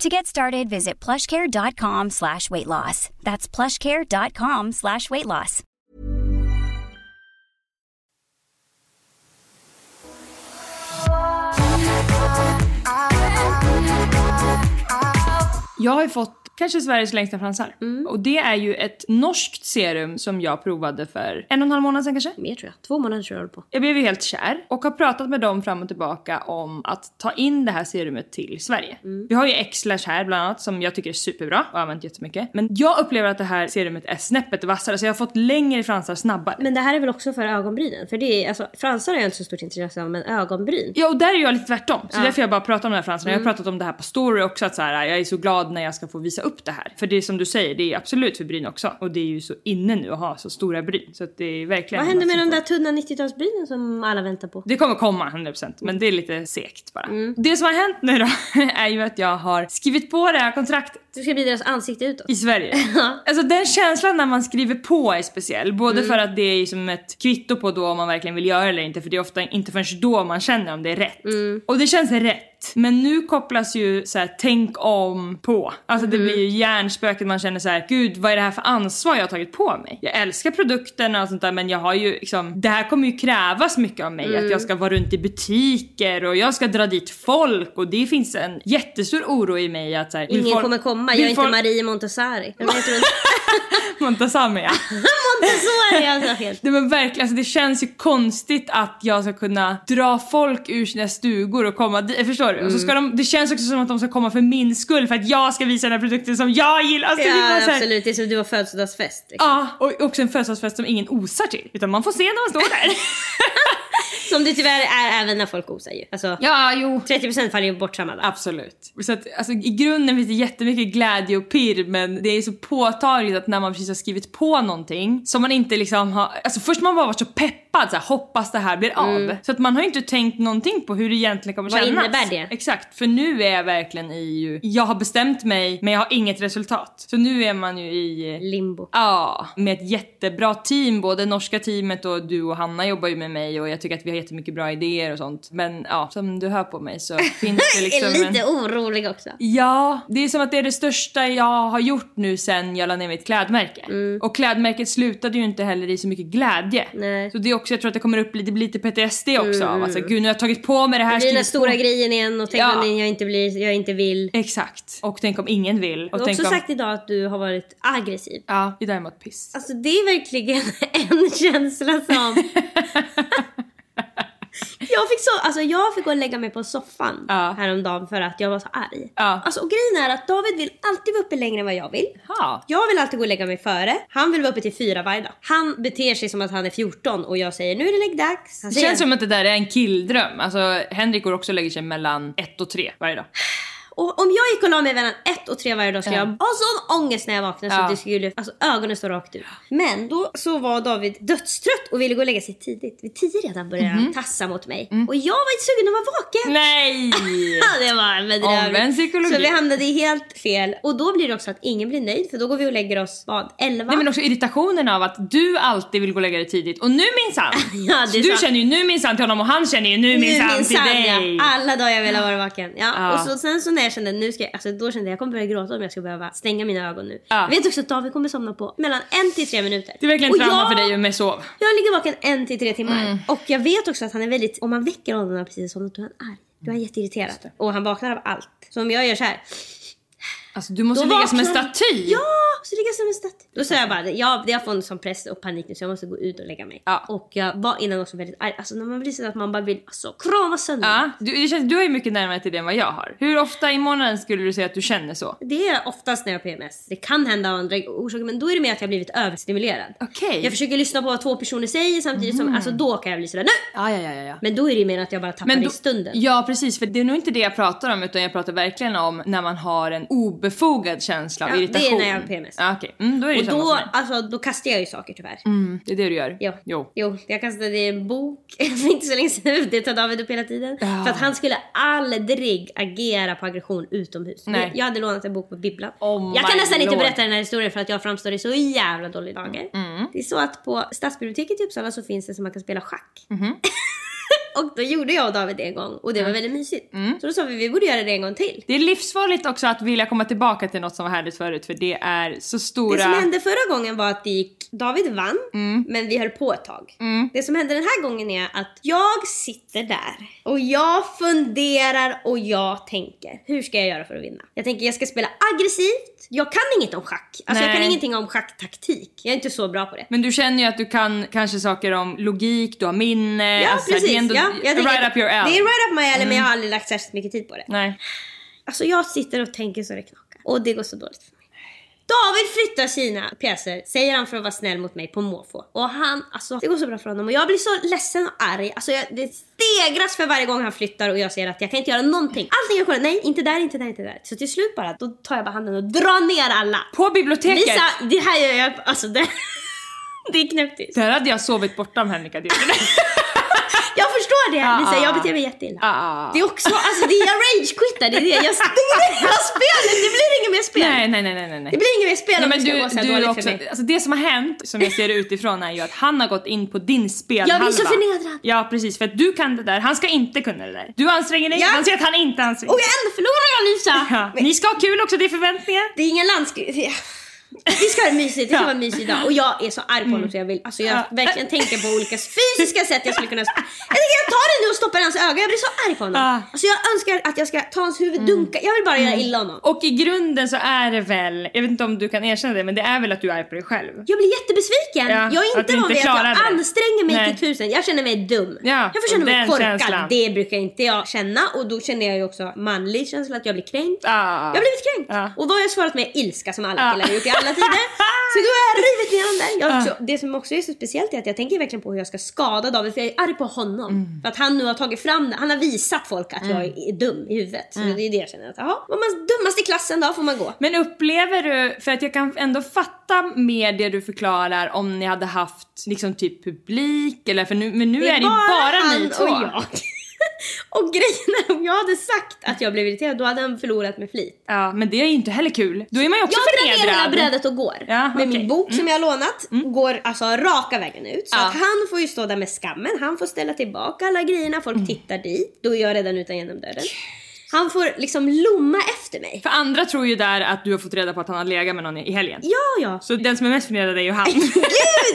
To get started, visit plushcare.com slash weight loss. That's plushcare.com slash weight loss. Jag har fått kanske Sveriges längsta fransar. Och det är ju ett norskt serum som jag provade för en och en halv månad sedan kanske. Mer tror jag. Två månader tror jag håller på. Jag blev ju helt kär och har pratat med dem fram och tillbaka om att ta in det här serumet till Sverige. Vi har ju X-Lash här bland annat som jag tycker är superbra och har använt jättemycket. Men jag upplever att det här serumet är snäppet vassare så jag har fått längre fransar snabbare. Men det här är väl också för ögonbrynen? För det är, alltså, fransar har jag inte så stort intresse av, men ögonbryn. Ja och där är jag lite tvärtom. Så Ja. därför jag bara pratar om de här fransarna. Jag har pratat om det här på story också att så här, jag är så glad när jag ska få visa upp det här. För det är som du säger, det är absolut för bryn också. Och det är ju så inne nu att ha så stora bryn. Så att det är verkligen... Vad händer med de där tunna 90-talsbrynen som alla väntar på? Det kommer komma 100% men det är lite segt bara. Mm. Det som har hänt nu då är ju att jag har skrivit på det här kontraktet Du ska bli deras ansikte utåt. i Sverige. alltså den känslan när man skriver på är speciell. Både Mm. för att det är som ett kvitto på då om man verkligen vill göra eller inte. För det är ofta inte förrän då man känner om det är rätt. Mm. Och det känns rätt. Men nu kopplas ju så här, tänk om på. Alltså Mm. det blir ju hjärnspöket. Man känner så här: gud vad är det här för ansvar jag har tagit på mig? Jag älskar produkterna och sånt där men jag har ju liksom, det här kommer ju krävas mycket av mig. Mm. Att jag ska vara runt i butiker och jag ska dra dit folk och det finns en jättestor oro i mig att så här, Ingen folk- kommer komma. Jag är inte folk- Marie Montessori. Eller vad heter hon? Montazami. Montessori alltså helt. Nej men verkligen, alltså det känns ju konstigt att jag ska kunna dra folk ur sina stugor och komma dit, förstår du? Och så ska Mm. de, det känns också som att de ska komma för min skull för att jag ska visa den här produkten som jag gillar. Alltså, det är bara så här- absolut, det är som du har födelsedagsfest. Liksom. Ja, och också en födelsedagsfest som ingen osar till. Utan man får se när man står där. Som det tyvärr är även när folk osar ju. Alltså, ja, jo. 30% faller ju bort samma dag. Absolut. Så att, alltså, I grunden finns det jättemycket glädje och pirr men det är så påtagligt att när man precis har skrivit på någonting som man inte liksom har... Alltså först man bara varit så peppad, så här, hoppas det här blir av. Så att man har inte tänkt någonting på hur det egentligen kommer Mm. Vad kännas. innebär det? Exakt, för nu är jag verkligen i ju... Jag har bestämt mig men jag har inget resultat. Så nu är man ju i... Limbo. Ja, med ett jättebra team. Både norska teamet och du och Hanna jobbar ju med mig och jag tycker att vi har jättemycket bra idéer och sånt. Men ja, som du hör på mig så finns det liksom är en... lite orolig också. Ja, det är som att det är det största jag har gjort nu sen jag la ner mitt klädmärke. Och klädmärket slutade ju inte heller i så mycket glädje. Mm. Nej. Så det är också, jag tror att det kommer upp lite, lite PTSD också av alltså, gud nu har jag tagit på mig det här. Det blir den stora på- grejen igen och tänk Ja. om jag inte, blir, jag inte vill. Exakt. Och tänk om ingen vill. Och Du har också om... sagt idag att du har varit aggressiv. Ja, det är däremot piss. Alltså det är verkligen en känsla som... jag, fick så, alltså jag fick gå och lägga mig på soffan Ja. häromdagen för att jag var så arg. Ja. Alltså, och grejen är att David vill alltid vara uppe längre än vad jag vill. Ja. Jag vill alltid gå och lägga mig före. Han vill vara uppe till fyra varje dag. Han beter sig som att han är 14 och jag säger nu är det läggdags. Det känns som att det där är en killdröm. Alltså Henrik går också och lägger sig mellan ett och tre varje dag. Och om jag gick och la mig mellan ett och tre varje dag skulle jag ha sån ångest när jag vaknade så Ja. att det skulle, alltså ögonen står rakt ut. Men då så var David dödstrött och ville gå och lägga sig tidigt. Vid tio redan började Mhm. han tassa mot mig. Mm. Och jag var inte sugen att vara vaken. Nej! Ja, det var bedrövligt. Omvänd psykologi. Så vi hamnade i helt fel. Och då blir det också att ingen blir nöjd för då går vi och lägger oss, vad, elva? Nej men också irritationen av att du alltid vill gå och lägga dig tidigt och nu minsann! Ja, Så du sant. känner ju nu minsann till honom och han känner ju nu minsann till dig. ja. Alla dagar jag ville vara vaken. Ja. Ja. Och så, sen så när jag kände nu ska jag, alltså då kände jag jag kommer börja gråta om jag ska behöva stänga mina ögon nu. Ja. Jag vet också att David kommer somna på mellan en till tre minuter. Det är verkligen Och trauma jag- för dig med sov. Jag ligger vaken en till tre timmar. Mm. Och jag vet också att han är väldigt, om man väcker honom när han precis somnat då är han arg. Då är han jätteirriterad. Och han vaknar av allt. Så om jag gör så här. Alltså du måste Då ligga som en staty. Ja, så ligger jag som en staty. Då sa jag bara, ja, jag får en sån press och panik nu så jag måste gå ut och lägga mig. Ja. Och jag var innan också väldigt arg. Alltså när man blir så att man bara vill alltså, krama sönder. Ja, du, det känns, du ju mycket närmare till det än vad jag har. Hur ofta i månaden skulle du säga att du känner så? Det är oftast när jag har PMS. Det kan hända av andra orsaker men då är det mer att jag har blivit överstimulerad. Okej. Jag försöker lyssna på vad två personer säger samtidigt som, alltså då kan jag bli sådär nu! Ja, ja, ja, ja. Men då är det mer att jag bara tappar då, i stunden. Ja precis, för det är nog inte det jag pratar om utan jag pratar verkligen om när man har en obefogad känsla av Ja, det är irritation. när jag har PMS. Ja, okej. Mm, då är det och då, alltså, då kastar jag ju saker tyvärr. Mm, det är det du gör? Jo. Jo. Jo, jag kastade en bok för inte så länge sedan. Det tar David upp hela tiden. Ja. För att han skulle aldrig agera på aggression utomhus. Nej. Jag hade lånat en bok på bibblan. Oh jag kan nästan inte lord. berätta den här historien för att jag framstår i så jävla dålig dager. Mm. Det är så att på stadsbiblioteket i Uppsala så finns det som man kan spela schack. Mhm. och då gjorde jag och David det en gång och det var väldigt mysigt. Så då sa vi vi borde göra det en gång till. Det är livsfarligt också att vilja komma tillbaka till något som var härligt förut för det är så stora... Det som hände förra gången var att det gick, David vann, Mm. men vi höll på ett tag. Det som hände den här gången är att jag sitter där och jag funderar och jag tänker, hur ska jag göra för att vinna? Jag tänker jag ska spela aggressivt, jag kan inget om schack. Alltså jag Nej. kan ingenting om schacktaktik. Jag är inte så bra på det. Men du känner ju att du kan kanske saker om logik, du har minne. Ja alltså, precis. Ändå ja, jag right up your alley. Det är right up my alley men jag har aldrig lagt särskilt mycket tid på det. Nej. Alltså jag sitter och tänker så det knakar. Och det går så dåligt för mig. David flyttar sina pjäser, säger han för att vara snäll mot mig på måfå. Och han, alltså det går så bra för honom och jag blir så ledsen och arg. Alltså jag, det stegras för varje gång han flyttar och jag ser att jag kan inte göra någonting. Allting är kolla, nej inte där, inte där, inte där. Så till slut bara, då tar jag bara handen och drar ner alla. På biblioteket! Lisa, det här gör jag, alltså det, det är knäpptyst. Där hade jag sovit borta om Henrik hade gjort det. Förstår det Ah, Lisa, ah. jag beter mig jätteilla. Ah. Det är också, alltså det är jag rage-quittar, det är det. Jag stänger hela spelet, det blir inget mer spel. Nej, nej, nej, nej, nej. Det blir inget mer spel Nej, om men det ska du, du dåligt också, för mig. alltså det som har hänt, som jag ser det utifrån, är ju att han har gått in på din spelhalva. Jag blir så förnedrad. Ja, precis. För att du kan det där, han ska inte kunna det där. Du anstränger dig, Ja. han säger att han inte anstränger Och sig. ändå förlorar jag Lisa! Ja. Men Ni ska ha kul också, det är förväntningar. Det är ingen landskriv... Vi ska ha det mysigt, det ska vara en mysig dag. Och jag är så arg på honom så jag vill, alltså jag Ja. verkligen tänker på olika fysiska sätt jag skulle kunna... Jag tänker jag tar det nu och stoppar hans öga, jag blir så arg på honom. Alltså jag önskar att jag ska ta hans huvud, dunka, jag vill bara göra illa honom. Och i grunden så är det väl, jag vet inte om du kan erkänna det, men det är väl att du är arg på dig själv. Jag blir jättebesviken. Ja, jag är inte van vid att jag det. anstränger mig Nej. till tusen. Jag känner mig dum. Ja, jag får känna mig den korkad. känslan. Det brukar inte jag känna och då känner jag ju också manlig känsla att jag blir kränkt. Ah. Jag har blivit kränkt. Ja. Och vad har jag svarat med? Ilska som alla Ja. killar har gjort alla tider. Så då har jag rivit dem där. Jag Ja. också, det som också är så speciellt är att jag tänker verkligen på hur jag ska skada David för jag är arg på honom. Mm. För att han nu har tagit fram det. Han har visat folk att jag är dum i huvudet. Så Mm. det är det jag känner att jaha, var man dummast i klassen då får man gå. Men upplever du, för att jag kan ändå fatta mer det du förklarar om ni hade haft liksom typ publik eller för nu, men nu är det ju bara, han ni två. och jag. Och grejen är om jag hade sagt att jag blev irriterad då hade han förlorat med flit. Ja, men det är ju inte heller kul. Då är man ju också Jag drar ner hela förnedrad. brädet och går. Ja, med. Mm. min bok som jag har lånat. Går alltså raka vägen ut. Så Ja. att han får ju stå där med skammen. Han får ställa tillbaka alla grejerna. Folk Mm. tittar dit. Då är jag redan utan genom dörren. Han får liksom lomma efter mig. För andra tror ju där att du har fått reda på att han har legat med någon i helgen. Ja, ja. Så den som är mest förnedrad är ju han. Gud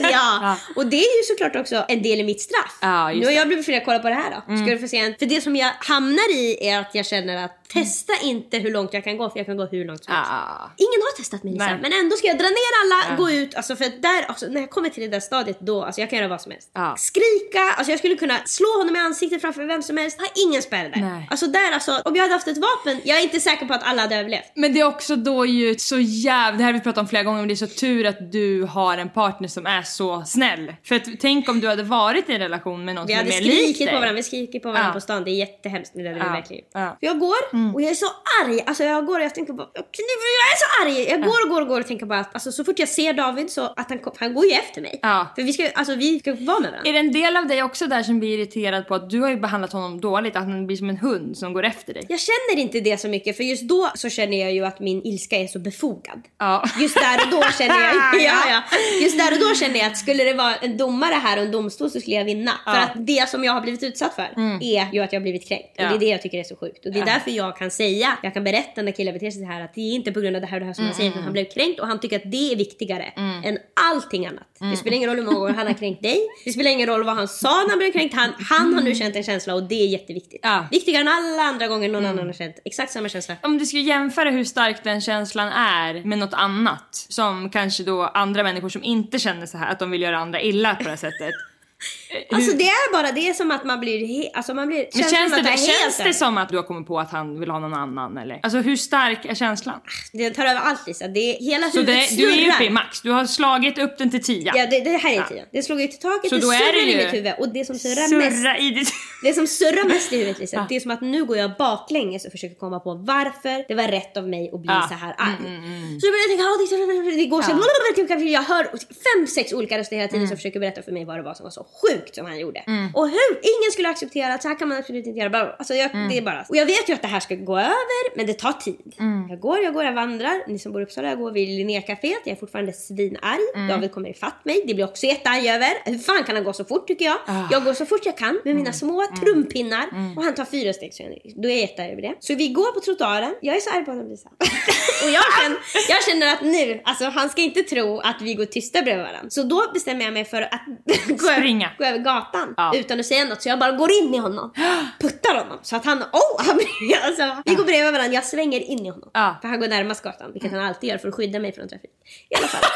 ja! Ja. Och det är ju såklart också en del i mitt straff. Ja, nu har. Mm. jag blivit förnedrad, kolla på det här då. Ska du få se en... För det som jag hamnar i är att jag känner att testa inte hur långt jag kan gå för jag kan gå hur långt som helst. ah. Ingen har testat mig Lisa, men ändå ska jag dra ner alla, Ja. gå ut, alltså för där, alltså, när jag kommer till det där stadiet då, alltså jag kan göra vad som helst. Ja. Skrika, alltså jag skulle kunna slå honom i ansiktet framför vem som helst, har ingen spärr där. Nej. Alltså där alltså, om jag hade haft ett vapen, jag är inte säker på att alla hade överlevt. Men det är också då ju så jävla, det här har vi pratat om flera gånger, men det är så tur att du har en partner som är så snäll. För att, tänk om du hade varit i en relation med någon Vi som är hade mer lik skrikit dig. på varandra, vi skriker på varandra på stan. Det är jättehemskt det hade vi verkligen gjort. Ja. Mm. Och jag är så arg. Alltså jag går och jag tänker bara, jag är så arg. Jag går och går och går och tänker bara att alltså, så fort jag ser David så att han, han går ju efter mig. Ja. För vi ska, alltså, vi ska vara med varandra. Är det en del av dig också där som blir irriterad på att du har ju behandlat honom dåligt, att han blir som en hund som går efter dig? Jag känner inte det så mycket för just då så känner jag ju att min ilska är så befogad. Ja. Just där och då känner jag, ja, ja. Just där och då känner jag att skulle det vara en domare här och en domstol så skulle jag vinna. För att det som jag har blivit utsatt för är ju att jag har blivit kränkt. Mm. Ja. Och det är det jag tycker är så sjukt. Och det är Ja. därför jag kan säga, jag kan berätta när killar beter sig så här att det är inte på grund av det här och det här som han säger utan han blev kränkt och han tycker att det är viktigare Mm. än allting annat. Det spelar ingen roll hur många gånger han har kränkt dig. Det spelar ingen roll vad han sa när han blev kränkt. Han, han har nu känt en känsla och det är jätteviktigt. Ja. Viktigare än alla andra gånger någon annan har känt exakt samma känsla. Om du skulle jämföra hur stark den känslan är med något annat, som kanske då andra människor som inte känner så här, att de vill göra andra illa på det här sättet. Eh, Alltså det är bara det är som att man blir alltså man blir känns av det, helt känns det som att du har kommit på att han vill ha någon annan eller? Alltså hur stark är känslan? Det tar över allt Lisa. Det är hela Så huvudet det, du är uppe i max, du har slagit upp den till 10. Ja det, det här är tio. Det slog ut i taket, Så det surrar det i mitt huvud. Och det som surrar mest Surra i ditt... Det som surrar mest i huvudet Lisa, det är som att nu går jag baklänges och försöker komma på varför det var rätt av mig att bli Ja. så här arg. Så då börjar jag tänka, "Ah, det, det går så jag hör fem, sex olika röster hela tiden som försöker berätta för mig vad det var som var så sjukt som han gjorde. Och hur ingen skulle acceptera att så här kan man absolut inte göra. Alltså jag, det är bara, och jag vet ju att det här ska gå över men det tar tid. Jag går, jag går, jag vandrar. Ni som bor i Uppsala, jag går vid Linnecaféet. Jag är fortfarande svinarg. David kommer ifatt mig. Det blir också jättearg över. Hur fan kan han gå så fort tycker jag? Jag går så fort jag kan med mina små trumpinnar och han tar fyra steg så jag, då är jag jättearg över det. Så vi går på trottoaren. Jag är så arg på honom Lisa. och jag känner, jag känner att nu, alltså han ska inte tro att vi går tysta bredvid varandra. Så då bestämmer jag mig för att gå, Springa. gå över gatan Ja. utan att säga något. Så jag bara går in i honom. Puttar honom så att han, oh! Han, alltså, vi går bredvid varandra, jag svänger in i honom. Ja. För han går närmast gatan, vilket han alltid gör för att skydda mig från trafik. I alla fall.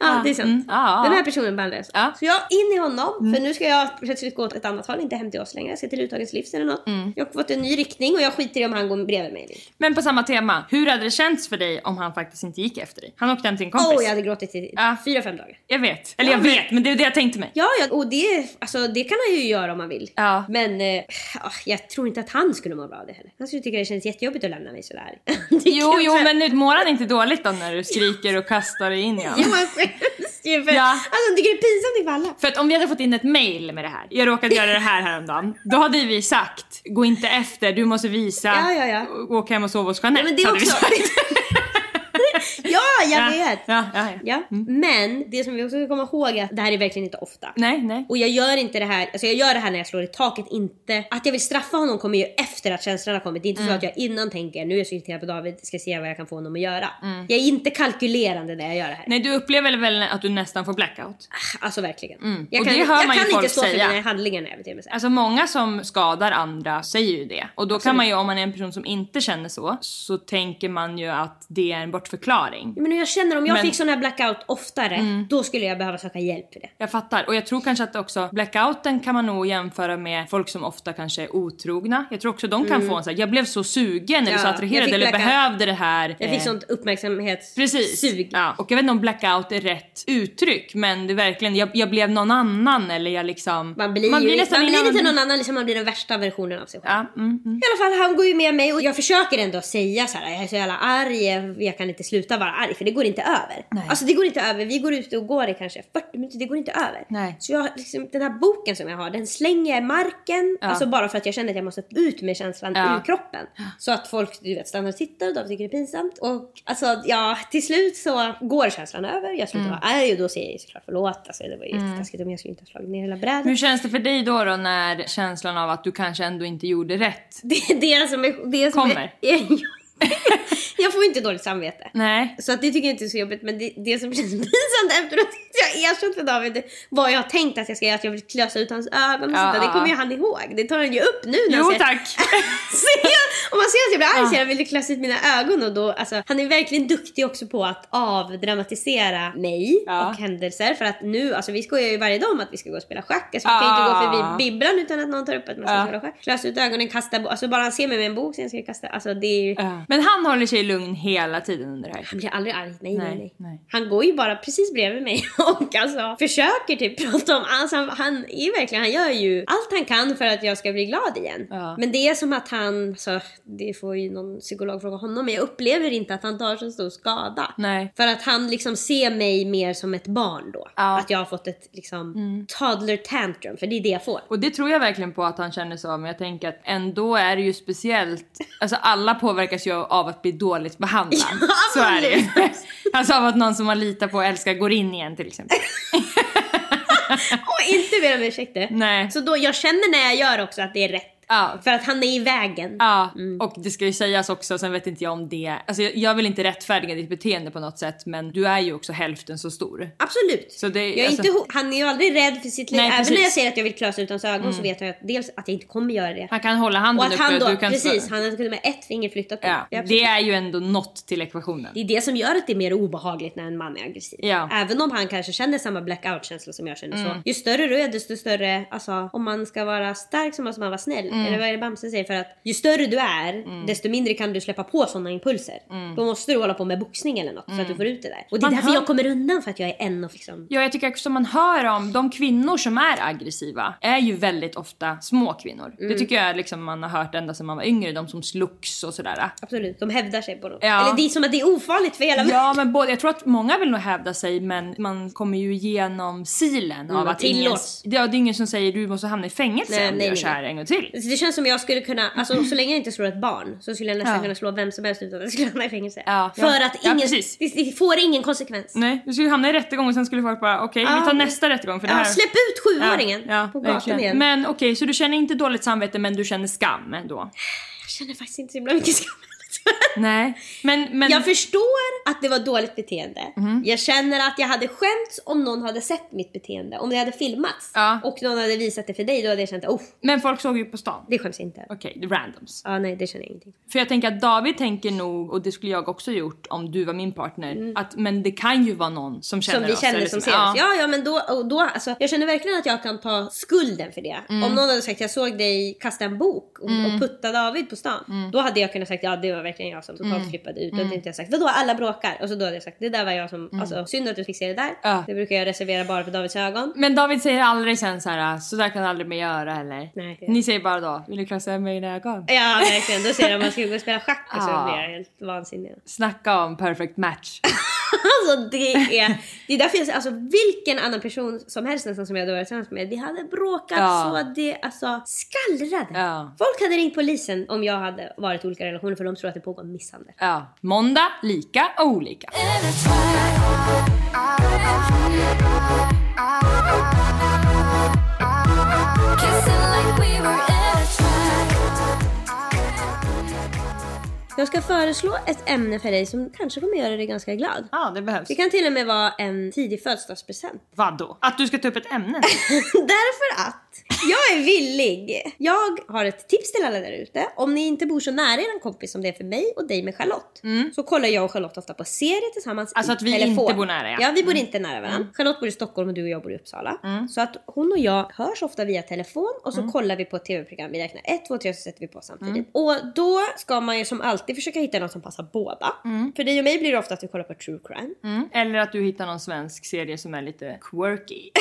Ja, det är sant. Mm. Den här personen jag så. Ja. Mm. Så jag in i honom, för nu ska jag plötsligt gå åt ett annat håll, inte hem till oss längre. Jag ska till Uttagens livs eller något. Mm. Jag har fått en ny riktning och jag skiter i om han går bredvid mig. Men på samma tema, hur hade det känts för dig om han faktiskt inte gick efter dig? Han åkte hem till en kompis. Åh, jag hade gråtit i fyra, fem dagar. Jag vet. Eller jag vet, men det är det jag tänkte mig. Ja, ja och det, alltså, det kan han ju göra om han vill. Ja. Men eh, ah, jag tror inte att han skulle må bra av det heller. Han skulle tycka det känns jättejobbigt att lämna mig sådär. Jo, jo, men nu mår han inte dåligt då när du skriker och kastar dig in i honom? Ju för... Ja. Alltså han tycker det är pinsamt inför alla. För att om vi hade fått in ett mail med det här, jag råkade göra det här häromdagen, då hade vi sagt gå inte efter, du måste visa, Ja, ja, ja. och- åk hem och sova hos Jeanette. Ja, men det är också... jag Ja, vet! Ja, ja, ja. Ja, men det som vi också ska komma ihåg är att det här är verkligen inte ofta. Nej, nej. Och jag gör inte det här, alltså jag gör det här när jag slår i taket, inte... Att jag vill straffa honom kommer ju efter att känslan har kommit. Det är inte så att jag innan tänker nu är jag så irriterad på David, ska se vad jag kan få honom att göra. Jag är inte kalkylerande när jag gör det här. Nej, du upplever väl att du nästan får blackout? Alltså verkligen. Mm. Jag Och kan, det hör jag man ju kan folk inte stå för säga. mina handlingar när jag beter mig så. Alltså många som skadar andra säger ju det. Och då kan man ju, om man är en person som inte känner så, så tänker man ju att det är en bortförklaring. Men jag känner om jag Men- fick sån här blackout oftare, då skulle jag behöva söka hjälp för det. Jag fattar. Och jag tror kanske att också blackouten kan man nog jämföra med folk som ofta kanske är otrogna. Jag tror också de kan få en sån här, jag blev så sugen eller Mm. Ja, så attraherad eller behövde det här. Jag fick eh, sånt uppmärksamhetssug. Precis. Ja. Och jag vet inte om blackout är rätt uttryck men det är verkligen, jag, jag blev någon annan eller jag liksom... Man blir, ju, man blir lite någon annan, liksom man blir den värsta versionen av sig själv. Ja, mm, mm. I alla fall, han går ju med mig och jag försöker ändå säga så här: jag är så jävla arg, jag kan inte sluta vara arg för det går inte över. Nej. Alltså det går inte över, vi går ut och går i kanske 40 minuter, det går inte över. Nej. Så jag, liksom, den här boken som jag har, den slänger jag i marken. Ja. Alltså bara för att jag känner att jag måste ut med känslan Ja. ur kroppen. Så att folk du vet, stannar och tittar och de tycker det är pinsamt. Och alltså ja, till slut så går känslan över, jag slutar Mm. vara arg och då säger jag såklart förlåt. Alltså det var ju jättetaskigt om jag skulle inte ha slagit ner hela brädet. Hur känns det för dig då, då när känslan av att du kanske ändå inte gjorde rätt? Det är det som är... Det som Kommer. Är, jag får inte dåligt samvete. Nej. Så att det tycker jag inte är så jobbigt. Men det, det som känns pinsamt efteråt att jag erkänt för David vad jag har tänkt att jag ska göra. Att jag vill klösa ut hans ögon och Ja, sånt. Det kommer ju han ihåg. Det tar han ju upp nu när Jo han ser, tack. ser, Om man ser att jag blir arg så jag vill klassa ut mina ögon och då, alltså, han är verkligen duktig också på att avdramatisera mig Ja. och händelser. För att nu, alltså vi skojar ju varje dag om att vi ska gå och spela schack. Alltså, vi kan ju inte gå Ah. förbi bibblan utan att någon tar upp att man ska Ja. spela schack. Klassa ut ögonen, kasta Alltså bara han ser mig med en bok sen ska jag kasta. Alltså det är ju... Ja. Men han håller sig lugn hela tiden under det här. Han blir aldrig arg. Nej, nej, Nej, nej, nej. Han går ju bara precis bredvid mig och alltså försöker typ prata om... Alltså han, han är verkligen, han gör ju allt han kan för att jag ska bli glad igen. Men det är som att han, alltså, det får ju någon psykolog fråga honom, men jag upplever inte att han tar så stor skada. Nej. För att han liksom ser mig mer som ett barn då. Ja. Att jag har fått ett liksom toddler tantrum, för det är det jag får. Och det tror jag verkligen på att han känner så, men jag tänker att ändå är det ju speciellt, alltså alla påverkas ju av att bli dåligt behandlad. så är det ju. Alltså av att någon som man litar på och älskar går in igen till exempel. Och inte ber om ursäkt. Nej. Så då, jag känner när jag gör också att det är rätt. Ja. För att han är i vägen. Ja, och det ska ju sägas också, sen vet inte jag om det, alltså jag, vill inte rättfärdiga ditt beteende på något sätt men du är ju också hälften så stor. Absolut. Så det- jag är alltså- inte, han är ju aldrig rädd för sitt liv. Även precis. Mm. när jag säger att jag vill klösa ut hans ögon så vet jag att dels att jag inte kommer göra det. Han kan hålla Och handen att uppe han då, du kan... precis, han hade kunnat med ett finger flyttat på. Ja, Det är absolut- det är ju ändå något till ekvationen. det är det som gör att det är mer obehagligt när en man är aggressiv. Ja. Även om han kanske känner samma blackout-känsla som jag känner Mm. så. Ju större du är desto större, alltså om man ska vara stark så måste man vara snäll. Mm. Eller vad är det Bamse säger? För att ju större du är desto mindre kan du släppa på sådana impulser. Då måste du hålla på med boxning eller något så att du får ut det där. Och det är Mm. Man därför hör- jag kommer undan för att jag är en och liksom Ja, jag tycker också man hör om de kvinnor som är aggressiva är ju väldigt ofta små kvinnor. Mm. Det tycker jag liksom man har hört ända sedan man var yngre, de som slogs och sådär. Absolut, de hävdar sig på något. Ja. Eller det är som att det är ofarligt för hela Ja, men både, jag tror att många vill nog hävda sig men man kommer ju igenom silen av Mm, att ingen, tillåts. ja, det är ingen som säger du måste hamna i fängelse Nej, om du gör nej, så här en gång till. Det känns som jag skulle kunna, alltså så länge jag inte slår ett barn så skulle jag nästan Ja. kunna slå vem som helst utan att jag skulle hamna i fängelse. Ja, För ja. att ingen, det, det får ingen konsekvens. Nej, du skulle hamna i rättegång och sen skulle folk bara okej vi Ja, tar nästa rättegång för det här. släpp ut sjuåringen på gatan igen. Men okej, så du känner inte dåligt samvete men du känner skam ändå? Jag känner faktiskt inte så himla mycket skam. Nej, men... men Jag förstår att det var dåligt beteende. Mhm. Jag känner att jag hade skämts om någon hade sett mitt beteende. Om det hade filmats Ja. och någon hade visat det för dig, då hade jag känt oh, men folk såg ju på stan. det skäms jag inte. Okej, är randoms. Ja, nej, det känner jag ingenting. För jag tänker att David tänker nog, och det skulle jag också gjort om du var min partner, att men det kan ju vara någon som känner Mm. Som vi oss. känner eller som ser oss. Ja. Ja, ja, men då, och då alltså, jag känner verkligen att jag kan ta skulden för det. Mm. Om någon hade sagt jag såg dig kasta en bok och, och putta David på stan. Mm. Då hade jag kunnat sagt ja det var verkligen jag som totalt flippade ut. Då hade inte jag sagt vadå alla bråkar? Och så då hade jag sagt det där var jag som, alltså synd att du fick se det där. Mm. Ja. Det brukar jag reservera bara för Davids ögon. Men David säger aldrig sen så här, så där kan du aldrig mer göra eller? Nej. Ni säger bara då, vill du klassa mig i ögon? Ja verkligen, då säger de att man ska gå och spela schack och så blir jag helt vansinnig. Snacka om perfect match. Alltså det är, det är därför jag säger, alltså vilken annan person som helst nästan som jag hade varit tillsammans med, vi hade bråkat Ja. så det alltså skallrade. Ja. Folk hade ringt polisen om jag hade varit i olika relationer för de tror att det pågår misshandel. Ja, måndag lika och olika. Jag ska föreslå ett ämne för dig som kanske kommer göra dig ganska glad. Ja, det behövs. Det kan till och med vara en tidig födelsedagspresent. Vadå? Att du ska ta upp ett ämne? Därför att jag är villig. Jag har ett tips till alla där ute. Om ni inte bor så nära er kompis som det är för mig och dig med Charlotte. Så kollar jag och Charlotte ofta på serier tillsammans Alltså att vi telefon. inte bor nära, ja. Ja, vi bor inte nära varandra. Charlotte bor i Stockholm och du och jag bor i Uppsala. Så att hon och jag hörs ofta via telefon och så kollar vi på ett tv-program. Vi räknar ett, två, tre så sätter vi på samtidigt. Och då ska man ju som alltid försöka hitta något som passar båda. För dig och mig blir det ofta att vi kollar på true crime. Mm. Eller att du hittar någon svensk serie som är lite quirky.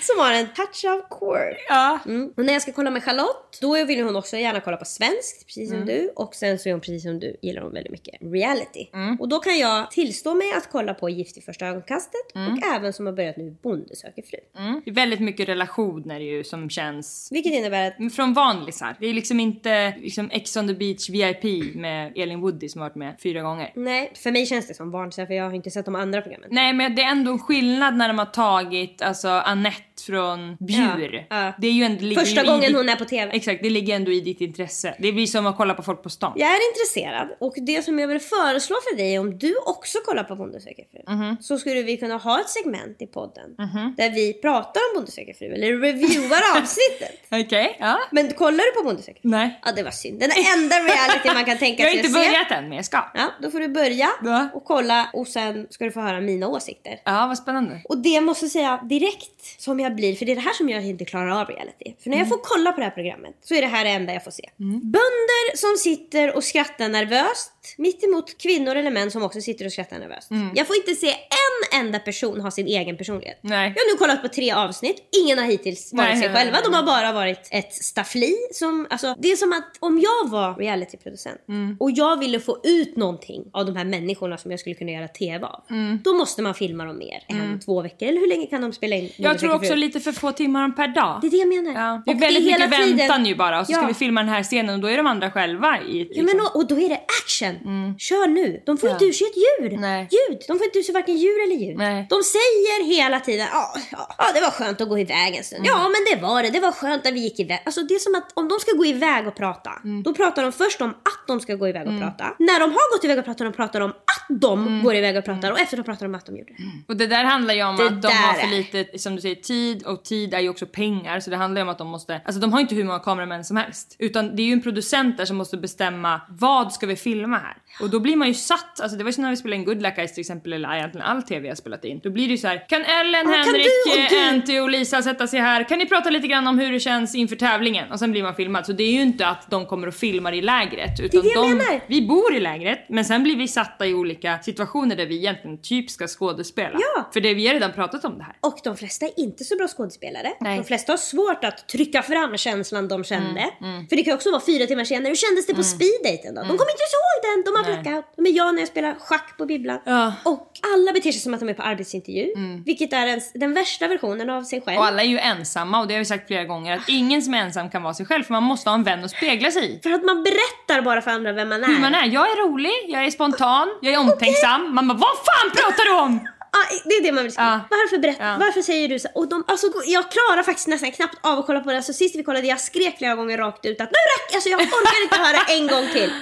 Som har en touch of quirk. Ja. Mm. Och när jag ska kolla med Charlotte, då vill hon också gärna kolla på svenskt, precis Mm. som du. Och sen så är hon precis som du, gillar hon väldigt mycket reality. Mm. Och då kan jag tillstå mig att kolla på Gift i första ögonkastet Mm. och även som har börjat nu Bonde söker fru. Mm. Det är väldigt mycket relationer ju som känns Vilket innebär att från vanlisar. Det är liksom inte liksom Ex on the beach VIP med Elin Woody som har varit med fyra gånger. Nej, för mig känns det som vanligt för jag har inte sett de andra programmen. Nej men det är ändå en skillnad när de har tagit alltså Annette från Bjur. Ja, ja. Det är ju ändå, Första gången ditt, hon är på TV. Exakt, det ligger ändå i ditt intresse. Det blir som att kolla på folk på stan. Jag är intresserad och det som jag vill föreslå för dig om du också kollar på Bonde söker fru Mhm. så skulle vi kunna ha ett segment i podden där vi pratar om Bonde söker fru eller reviewar avsnittet. Okej, ja. Men kollar du på Bonde söker fru? Nej. Ja det var synd. Den enda reality man kan tänka Jag har sig inte se. börjat än men jag ska. Ja, då får du börja Va? och kolla och sen ska du få höra mina åsikter. Ja, vad spännande. Och det måste jag säga direkt som jag blir, för det är det här som jag inte klarar av reality. För när jag får kolla på det här programmet så är det här det enda jag får se. Bönder som sitter och skrattar nervöst mitt emot kvinnor eller män som också sitter och skrattar nervöst. Jag får inte se en enda person ha sin egen personlighet. Nej. Jag har nu kollat på tre avsnitt, ingen har hittills varit Nej, sig nej, själva. De har bara varit ett staffli. Som, alltså, det är som att om jag var realityproducent Mm. och jag ville få ut någonting av de här människorna som jag skulle kunna göra TV av. Då måste man filma dem mer än två veckor. Eller hur länge kan de spela in? Mm. Jag tror också? Lite för få timmar per dag. Det är det jag menar. Ja, det är Och väldigt hela mycket tiden- väntan ju bara och så ska Ja. vi filma den här scenen och då är de andra själva i... Ja men och, och då är det action. Kör nu. De får inte ur sig ett djur. Mm. Nej. Ljud. De får inte ur sig varken djur eller ljud. Nej. De säger hela tiden ja, ja, ja det var skönt att gå iväg en stund. Mm. Ja men det var det. Det var skönt när vi gick iväg. Alltså det är som att om de ska gå iväg och prata. Mm. Då pratar de först om att de ska gå iväg och prata. När de har gått iväg och pratat de pratar de att de Mm. går iväg och pratar. Och efteråt pratar de om att de gjorde det. Och det där handlar ju om Det att de har för är- lite, som du säger, tid och tid är ju också pengar så det handlar ju om att de måste, alltså de har inte hur många kameramän som helst. Utan det är ju en producent där som måste bestämma vad ska vi filma här? Och då blir man ju satt, alltså det var ju som när vi spelade in Good Luck Guys till exempel eller egentligen all TV jag spelat in. Då blir det ju så här: kan Ellen, kan Henrik, och du? eh, Anty och Lisa sätta sig här? Kan ni prata lite grann om hur det känns inför tävlingen? Och sen blir man filmad. Så det är ju inte att de kommer och filmar i lägret utan det jag de, menar. vi bor i lägret men sen blir vi satta i olika situationer där vi egentligen typ ska skådespela. Ja. För det, vi har redan pratat om det här. Och de flesta är inte så bra skådespelare. Nej. De flesta har svårt att trycka fram känslan de kände. Mm, För det kan också vara fyra timmar senare. Hur kändes det på speeddaten då? De kommer inte ihåg den, de har blackout. De är jag när jag spelar schack på bibblan. Ja. Mm. Och alla beter sig som att de är på arbetsintervju. Vilket är ens, den värsta versionen av sig själv. Och alla är ju ensamma och det har vi sagt flera gånger att ingen som är ensam kan vara sig själv för man måste ha en vän att spegla sig i. För att man berättar bara för andra vem man är. Hur man är. Jag är rolig, jag är spontan, jag är omtänksam. Man bara vad fan pratar du om? Ja, det är det man vill skriva. Ja. Varför berätta? Ja. Varför säger du så? Och de, alltså, jag klarar faktiskt nästan knappt av att kolla på det. Så sist vi kollade, jag skrek flera gånger rakt ut att nu räcker Alltså jag orkar inte höra en gång till.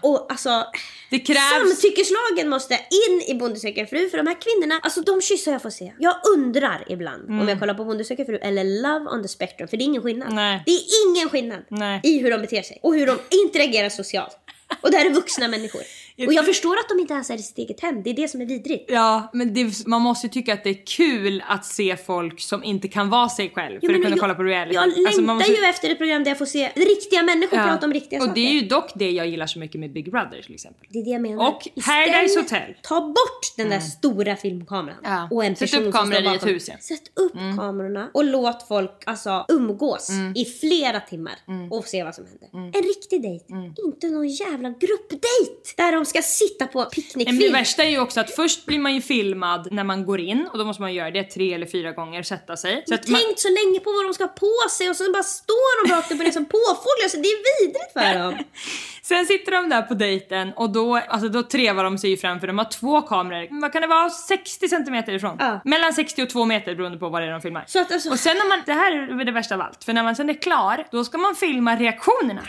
Och alltså, Det krävs... samtyckeslagen måste in i Bonde söker fru. För de här kvinnorna, alltså de kyssar jag får se. Jag undrar ibland om jag kollar på Bonde söker fru eller Love on the spectrum. För det är ingen skillnad. Mm. Nej. Det är ingen skillnad Nej. i hur de beter sig och hur de interagerar socialt. Och det här är vuxna människor. Och jag förstår att de inte ens är i sitt eget hem. Det är det som är vidrigt. Ja, men det, man måste ju tycka att det är kul att se folk som inte kan vara sig själv för Jo, att men kunna jag, kolla på reality. Jag längtar Alltså, man måste- ju efter ett program där jag får se riktiga människor Ja. prata om riktiga Och saker. det är ju dock det jag gillar så mycket med Big Brother till exempel. Det är det jag menar. Och Paradise Hotel. Ta bort den där stora filmkameran. Ja. Och en Sätt upp står i ett hus, ja. Mm. Sätt upp kamerorna och låt folk alltså, umgås i flera timmar Mm. och se vad som händer. En riktig dejt. Inte någon jävla gruppdejt där de ska sitta på Men det värsta är ju också att först blir man ju filmad när man går in och då måste man göra det tre eller fyra gånger, sätta sig. Så att man, Tänkt så länge på vad de ska ha på sig och så bara står de rakt upp och ner som påfåglar. Så det är vidrigt för dem. sen sitter de där på dejten och då, alltså då trevar de sig ju fram för de har två kameror. Vad kan det vara? 60 centimeter ifrån? Ja. Mellan 60 och 2 meter beroende på vad det är de filmar. Så att alltså... Och sen när man, det här är det värsta av allt, för när man sen är klar, då ska man filma reaktionerna.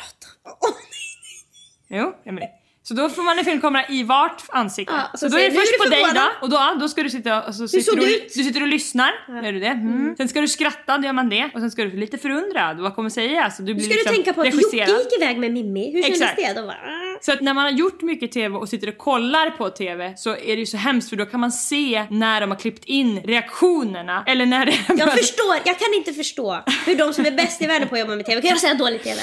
Åh, Jo, Emelie. Så då får man en filmkamera i vart ansikte. Ja, så så då är det du, först är på dig då, och då, då ska du sitta och så sitter du, ut? du sitter och lyssnar. Gör du det? Mm. Sen ska du skratta, då gör man det. Och sen ska du bli lite förundrad. Vad kommer sägas? Så du Nu blir ska liksom du tänka på att. Jocke gick iväg med Mimmi. Hur kändes Exakt. det? De bara, "Ah." Så att när man har gjort mycket TV och sitter och kollar på TV så är det ju så hemskt för då kan man se när de har klippt in reaktionerna. Eller när det Jag förstår, jag kan inte förstå hur de som är bäst i världen på att jobba med TV kan göra så här dålig TV.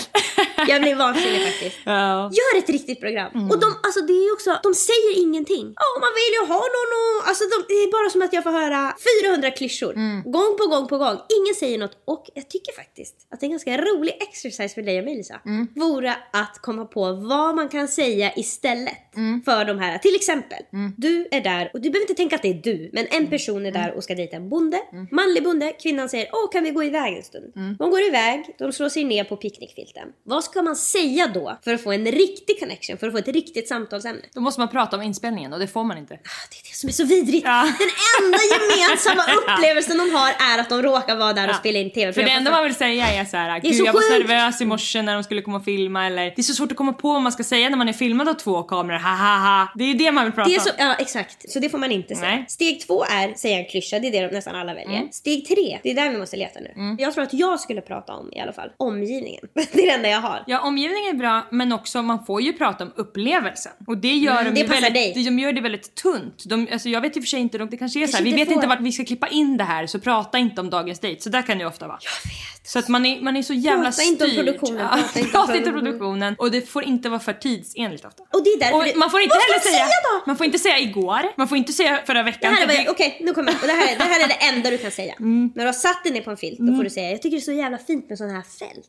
Jag blir vansinnig faktiskt. Ja. Gör ett riktigt program. Och de, alltså det är ju också, de säger ingenting. Ja, man vill ju ha någon och, alltså de, det är bara som att jag får höra 400 klyschor. Gång på gång på gång. Ingen säger något. Och jag tycker faktiskt att en ganska rolig exercise för dig och mig Lisa, vore att komma på vad man kan säga istället för de här? Till exempel, du är där och du behöver inte tänka att det är du, men en person är där och ska dejta en bonde. Manlig bonde, kvinnan säger åh kan vi gå iväg en stund? De går iväg, de slår sig ner på picknickfilten. Vad ska man säga då för att få en riktig connection, för att få ett riktigt samtalsämne? Då måste man prata om inspelningen och det får man inte. Ah, Det är det som är så vidrigt. Ja. Den enda gemensamma upplevelsen de har är att de råkar vara där och spela in tv. För det enda man vill säga är så här, är gud så jag var så sjukt." nervös i morse när de skulle komma och filma eller det är så svårt att komma på vad man ska säga när man är filmad av två kameror, ha ha ha. Det är ju det man vill prata Det är om. så, ja exakt, så det får man inte säga. Nej. Steg två är säga en klyscha, det är det de nästan alla väljer. Mm. Steg tre, det är där vi måste leta nu. Jag tror att jag skulle prata om i alla fall omgivningen. det är det enda jag har. Ja, omgivningen är bra, men också man får ju prata om upplevelsen. Och det gör Mm, de det väldigt, dig. de gör det väldigt tunt. De, alltså jag vet i och för sig inte, de, det kanske är så här, vi vet får. inte vart vi ska klippa in det här så prata inte om dagens dejt. Så där kan det ju ofta vara. Jag vet. Så att man är, man är så jävla Prata inte om styrd. produktionen, Ja, prata inte prata om produktionen. produktionen. Och det får inte vara för tidsenligt ofta. Och det är därför Och det, man får inte Vad heller säga, säga man får inte säga igår, man får inte säga förra Det veckan. här är jag, okej nu kommer jag, och det här, är, det här är det enda du kan säga. Mm. När du har satt dig ner på en filt då får du säga jag tycker det är så jävla fint med sådana här fält.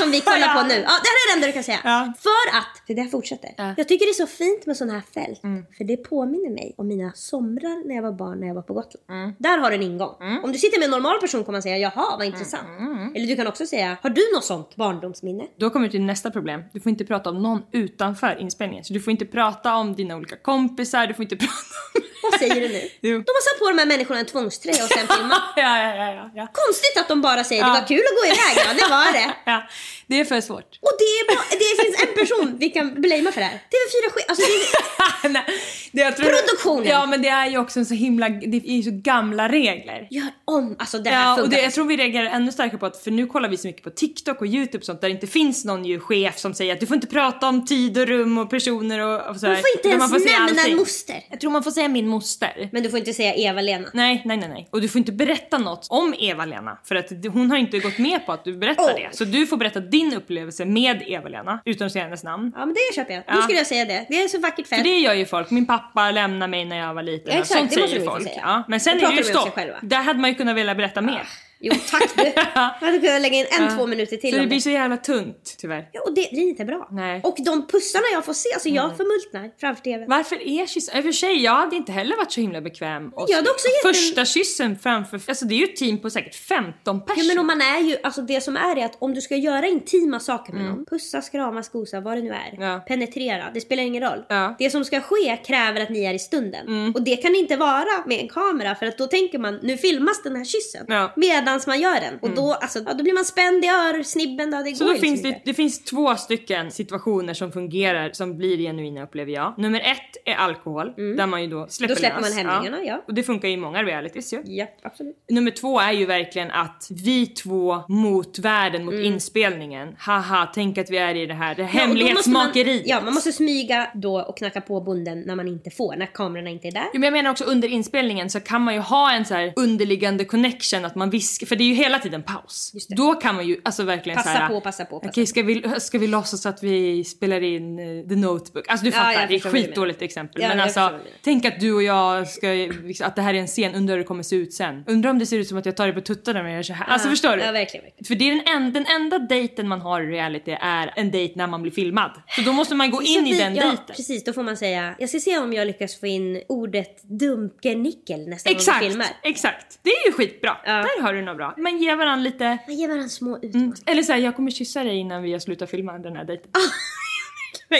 Som vi kollar på nu. Ja, det här är det enda du kan säga. Ja. För att, för det här fortsätter. Ja. Mm. Jag tycker det är så fint med sådana här fält. För det påminner mig om mina somrar när jag var barn när jag var på Gotland. Mm. Där har du en ingång. Om du sitter med en normal person kommer man säga jaha vad intressant. Mm. Eller du kan också säga har du något sånt barndomsminne? Då kommer vi till nästa problem. Du får inte prata om någon utanför inspelningen. Så du får inte prata om dina olika kompisar, du får inte prata om... Vad säger du nu? De har satt på de här människorna en tvångströja och sen filmat. ja, ja, ja, ja. Konstigt att de bara säger det var kul att gå iväg. Ja det var det. Det är för svårt. Och det, är bara, det finns en person vi kan blamea för det här. TV4 skit. Alltså det är, Nej, det jag tror... Produktionen. Ja, men det är ju också en så himla... Det är ju så gamla regler. gör om. Alltså det här Ja, och det, jag tror vi reagerar ännu starkare på att, för nu kollar vi så mycket på TikTok och YouTube och sånt där det inte finns någon ju chef som säger att du får inte prata om tid och rum och personer och, och sådär. Man får inte ens man får säga nämna allting. moster. Jag tror man får säga min moster. Men du får inte säga Eva-Lena. Nej, nej, nej, nej. Och du får inte berätta något om Eva-Lena för att det- hon har inte gått med på att du berättar Oh. det. Så du får berätta din upplevelse med Eva-Lena utan att säga hennes namn. Ja men det köper jag. Ja. Nu skulle jag säga det. Det är så vackert För fält. det gör ju folk. Min pappa lämnade mig när jag var liten. Ja, exakt, Sånt det säger ju folk. säga. Ja. Men sen är det ju stopp. Där hade man ju kunnat vilja berätta mer. Jo tack du. Jag hade kunnat lägga in en, två minuter till Så det blir så jävla tunt tyvärr. Ja, och det blir inte bra. Nej. Och de pussarna jag får se, alltså jag förmultnar framför TVn. Varför är kyss... I och för sig, jag hade inte heller varit så himla bekväm. Och Jag hade också jätte- Första kyssen framför... Alltså det är ju ett team på säkert 15 personer. Ja men om man är ju, alltså det som är är att om du ska göra intima saker med någon, pussa, krama, skosa, vad det nu är. Mm. Ja. Penetrera, det spelar ingen roll. Ja. Mm. Det som ska ske kräver att ni är i stunden. Och det kan inte vara med en kamera för att då tänker man, nu filmas den här kyssen. Ja. Mm. Medans man gör den. Och då, alltså, ja, då blir man spänd i örsnibben då, det Så går då liksom finns det, inte. det finns två stycken situationer som fungerar som blir genuina upplever jag. Nummer ett är alkohol där man ju då släpper Mm. Då släpper lös. man hämningarna, ja. Och det funkar i många realities ju. Ja, absolut. Nummer två är ju verkligen att vi två mot världen, mot inspelningen. Haha, tänk att vi är i det här, det Mm. Ja, hemlighetsmakeriet. Man, ja, man måste smyga då och knacka på bonden när man inte får, när kamerorna inte är där. Jo, men jag menar också under inspelningen så kan man ju ha en så här underliggande connection att man viskar, för det är ju hela tiden paus. Då kan man ju alltså verkligen Passa så här, på, passa på, passa Okej, ska vi, ska vi låtsas att vi spelar in uh, The Notebook? Alltså du Ja, fattar, jag det är du skitdåligt exempel. Ja, men alltså, tänk att du och jag ska, liksom, att det här är en scen, undrar hur det kommer se ut sen. Undrar om det ser ut som att jag tar dig på tuttarna när jag gör så här. Alltså Ja, förstår du? Ja, verkligen. verkligen. För det är den, en, den enda dejten man har i reality är en dejt när man blir filmad. Så då måste man gå in Så i vi- den ja, dejten. Precis, då får man säga jag ska se om jag lyckas få in ordet dumkenickel nästa gång Exakt, vi filmar. exakt. Det är ju skitbra. Ja. Där har du något bra. Man ger varandra lite... Man ger varandra små Mm. utmaningar. Eller såhär, jag kommer kyssa dig innan vi har slutat filma den här dejten.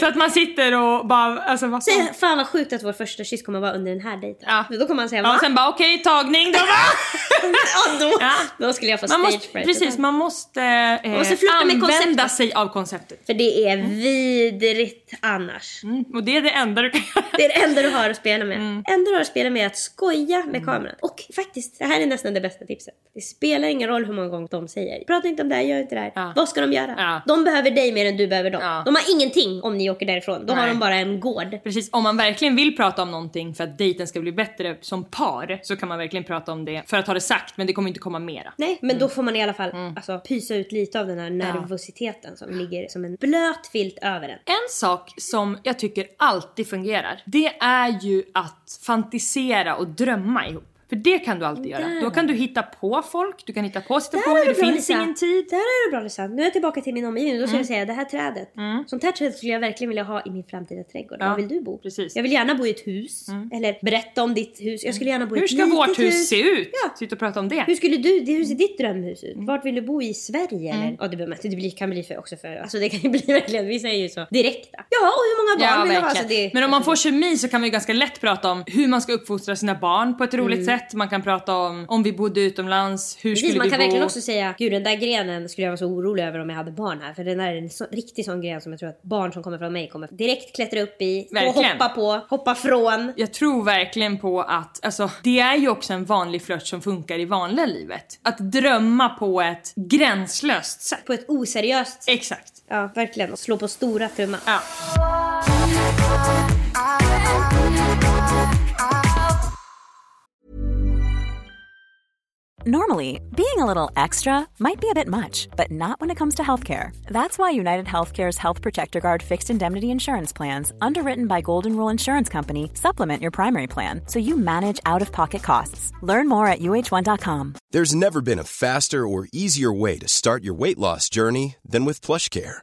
Så att man sitter och bara, alltså vad fan. Säg, fan vad sjukt att vår första kyss kommer vara under den här dejten. Ja. Då kommer man säga Ja, va? och sen bara okej, tagning då ja, då, Ja. då skulle jag få Man måste, precis, man måste, eh, måste flirta med använda sig av konceptet. För det är vidrigt annars. Mm, och det är det enda du kan göra. Det är det enda du har att spela med. Mm. enda du har att spela med är att skoja med kameran. Och faktiskt, det här är nästan det bästa tipset. Det spelar ingen roll hur många gånger de säger. Prata inte om det här, gör inte det här. Ja. Vad ska de göra? Ja. De behöver dig mer än du behöver dem. Ja. De har ingenting om ni åker därifrån. Då har Nej. de bara en gård. Precis, om man verkligen vill prata om någonting för att dejten ska bli bättre som par så kan man verkligen prata om det för att ha det sagt men det kommer inte komma mera. Nej, men Mm. då får man i alla fall alltså, pysa ut lite av den här nervositeten som ligger som en blöt filt över en. En sak som jag tycker alltid fungerar, det är ju att fantisera och drömma ihop. För det kan du alltid göra. Då kan du hitta på folk, du kan hitta på situationer, det du bra, finns Lisa. ingen tid. Där är du bra Lisa. Nu är jag tillbaka till min omgivning. Då ska Mm. jag säga det här trädet. Sånt här träd skulle jag verkligen vilja ha i min framtida trädgård. Ja, Var vill du bo? precis. Jag vill gärna bo i ett hus. Eller berätta om ditt hus. Jag skulle gärna bo i Hur ett ska litet vårt hus se ut? Ja. Sitta och prata om det. Hur skulle du, det, hur ser ditt drömhus ut? Mm. Vart vill du bo i Sverige eller? Ja det, man det blir, kan bli för också för, alltså det kan ju bli verkligen, vissa är ju så direkta. Ja och hur många barn Ja, vill du ha? Alltså det, Men om man får kemi så kan vi ju ganska lätt prata om hur man ska uppfostra sina barn på ett roligt Mm. Sätt. Man kan prata om om vi bodde utomlands, hur Precis, skulle man vi kan bo? verkligen också säga gud den där grenen skulle jag vara så orolig över om jag hade barn här. För den där är en så, riktig sån gren som jag tror att barn som kommer från mig kommer direkt klättra upp i, och hoppa på, hoppa från. Jag tror verkligen på att, alltså det är ju också en vanlig flört som funkar i vanliga livet. Att drömma på ett gränslöst sätt. På ett oseriöst sätt. Exakt. Ja verkligen. Och slå på stora trumman. Ja. Normally, being a little extra might be a bit much, but not when it comes to healthcare. That's why United Healthcare's Health Protector Guard fixed indemnity insurance plans, underwritten by Golden Rule Insurance Company, supplement your primary plan so you manage out of pocket costs. Learn more at uh1.com. There's never been a faster or easier way to start your weight loss journey than with PlushCare.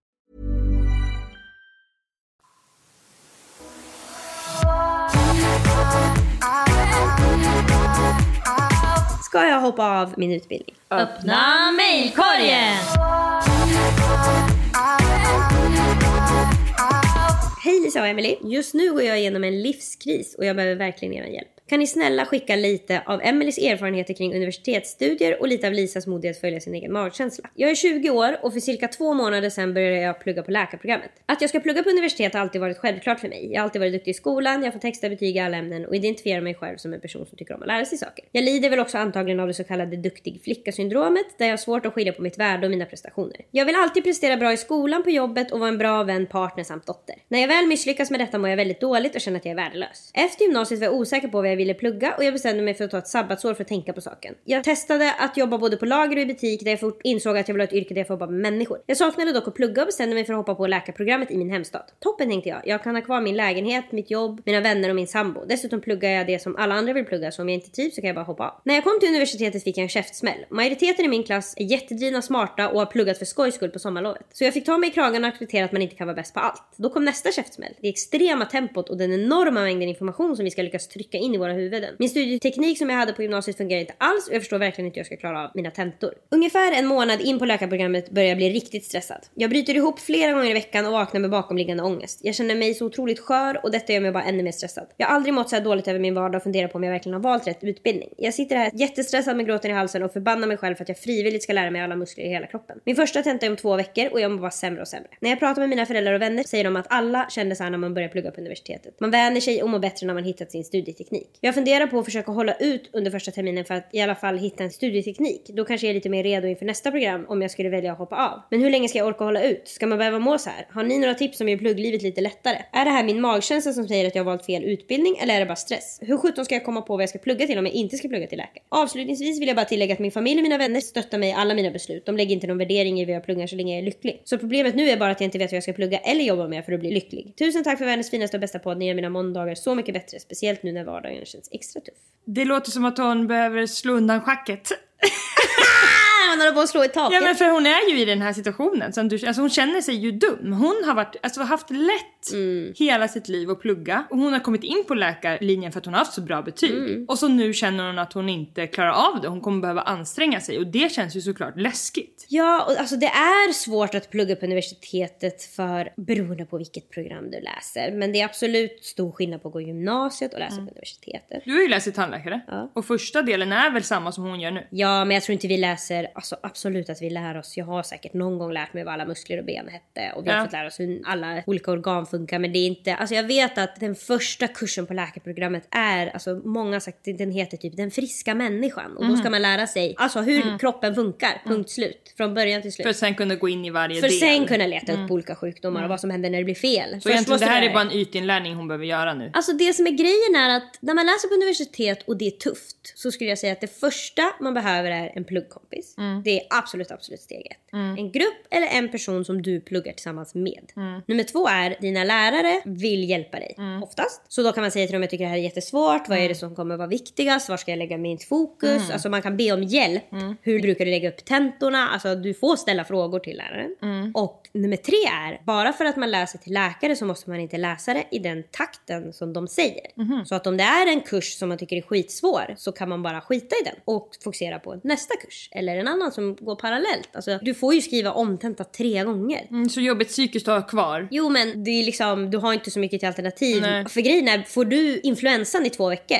Ska jag hoppa av min utbildning? Öppna mejlkorgen! Hej Lisa och Emily. Just nu går jag igenom en livskris och jag behöver verkligen er hjälp. Kan ni snälla skicka lite av Emelies erfarenheter kring universitetsstudier och lite av Lisas mod i att följa sin egen magkänsla? Jag är 20 år och för cirka två månader sedan började jag plugga på läkarprogrammet. Att jag ska plugga på universitet har alltid varit självklart för mig. Jag har alltid varit duktig i skolan, jag får texta betyg i alla ämnen och identifierar mig själv som en person som tycker om att lära sig saker. Jag lider väl också antagligen av det så kallade duktig flicka-syndromet där jag har svårt att skilja på mitt värde och mina prestationer. Jag vill alltid prestera bra i skolan, på jobbet och vara en bra vän, partner samt dotter. När jag väl misslyckas med detta mår jag väldigt dåligt och känner att jag är värdelös. Efter gymnasiet var jag osäker på vad jag ville plugga och jag bestämde mig för att ta ett sabbatsår för att tänka på saken. Jag testade att jobba både på lager och i butik där jag fort insåg att jag ville ha ett yrke där jag får jobba med människor. Jag saknade dock att plugga och bestämde mig för att hoppa på läkarprogrammet i min hemstad. Toppen tänkte jag. Jag kan ha kvar min lägenhet, mitt jobb, mina vänner och min sambo. Dessutom pluggar jag det som alla andra vill plugga så om jag inte trivs så kan jag bara hoppa av. När jag kom till universitetet fick jag en käftsmäll. Majoriteten i min klass är jättedrivna, smarta och har pluggat för skojs skull på sommarlovet. Så jag fick ta mig i kragen och acceptera att man inte kan vara bäst på allt. Då kom nästa käftsmäll. Det extrema tempot och den enorma mängden information som vi ska lyckas trycka in i våra huvuden. Min studieteknik som jag hade på gymnasiet fungerar inte alls och jag förstår verkligen inte hur jag ska klara av mina tentor. Ungefär en månad in på läkarprogrammet börjar jag bli riktigt stressad. Jag bryter ihop flera gånger i veckan och vaknar med bakomliggande ångest. Jag känner mig så otroligt skör och detta gör mig bara ännu mer stressad. Jag har aldrig mått så här dåligt över min vardag och funderar på om jag verkligen har valt rätt utbildning. Jag sitter här jättestressad med gråten i halsen och förbannar mig själv för att jag frivilligt ska lära mig alla muskler i hela kroppen. Min första tenta är om två veckor och jag mår bara sämre och sämre. När jag pratar med mina föräldrar och vänner säger de att alla kände så här när man börjar plugga på universitetet. Man vänjer sig och mår bättre när man hittat sin studieteknik. Jag funderar på att försöka hålla ut under första terminen för att i alla fall hitta en studieteknik. Då kanske jag är lite mer redo inför nästa program om jag skulle välja att hoppa av. Men hur länge ska jag orka hålla ut? Ska man behöva må så här? Har ni några tips som gör plugglivet lite lättare? Är det här min magkänsla som säger att jag har valt fel utbildning eller är det bara stress? Hur sjutton ska jag komma på vad jag ska plugga till om jag inte ska plugga till läkare? Avslutningsvis vill jag bara tillägga att min familj och mina vänner stöttar mig i alla mina beslut. De lägger inte någon värdering i vad jag pluggar så länge jag är lycklig. Så problemet nu är bara att jag inte vet vad jag ska plugga eller jobba med för att bli lycklig. Tusen tack för världens finaste och bästa podd. Ni gör mina måndagar så mycket bättre. Speciellt nu när vardagen känns extra tuff. Det låter som att hon behöver slå undan schacket. Ah, håller på att slå i taket. Ja men för hon är ju i den här situationen. Som du, alltså hon känner sig ju dum. Hon har varit, alltså, haft lätt Mm. hela sitt liv att plugga. Och hon har kommit in på läkarlinjen för att hon har haft så bra betyg. Mm. Och så nu känner hon att hon inte klarar av det. Hon kommer behöva anstränga sig. Och det känns ju såklart läskigt. Ja, och alltså det är svårt att plugga på universitetet för beroende på vilket program du läser. Men det är absolut stor skillnad på att gå gymnasiet och läsa på universitetet. Du har ju läst till tandläkare. Ja. Och första delen är väl samma som hon gör nu. Ja, men jag tror inte vi läser, alltså absolut att vi lär oss. Jag har säkert någon gång lärt mig vad alla muskler och ben hette och vi har Ja. fått lära oss hur alla olika organ funkar. Men det är inte, alltså jag vet att den första kursen på läkarprogrammet är, alltså många har sagt den heter typ den friska människan och då ska man lära sig alltså hur kroppen funkar, punkt slut. Från början till slut. För att sen kunna gå in i varje För del. sen kunna leta upp olika sjukdomar och vad som händer när det blir fel. Så egentligen det här är bara en ytinlärning hon behöver göra nu. Alltså det som är grejen är att när man läser på universitet och det är tufft så skulle jag säga att det första man behöver är en pluggkompis. Det är absolut, absolut steg ett. En grupp eller en person som du pluggar tillsammans med. Nummer två är dina lärare vill hjälpa dig. Oftast. Så då kan man säga till dem jag tycker det här är jättesvårt. Vad är det som kommer vara viktigast? Var ska jag lägga mitt fokus? Alltså man kan be om hjälp. Hur brukar du lägga upp tentorna? Alltså du får ställa frågor till läraren. Och nummer tre är, bara för att man läser till läkare så måste man inte läsa det i den takten som de säger. Så att om det är en kurs som man tycker är skitsvår så kan man bara skita i den och fokusera på nästa kurs. Eller en annan som går parallellt. Alltså du får ju skriva omtenta tre gånger. Mm, så jobbigt psykiskt att ha kvar. Jo men det är liksom, du har inte så mycket till alternativ. Nej. För grejen är, får du influensan i två veckor,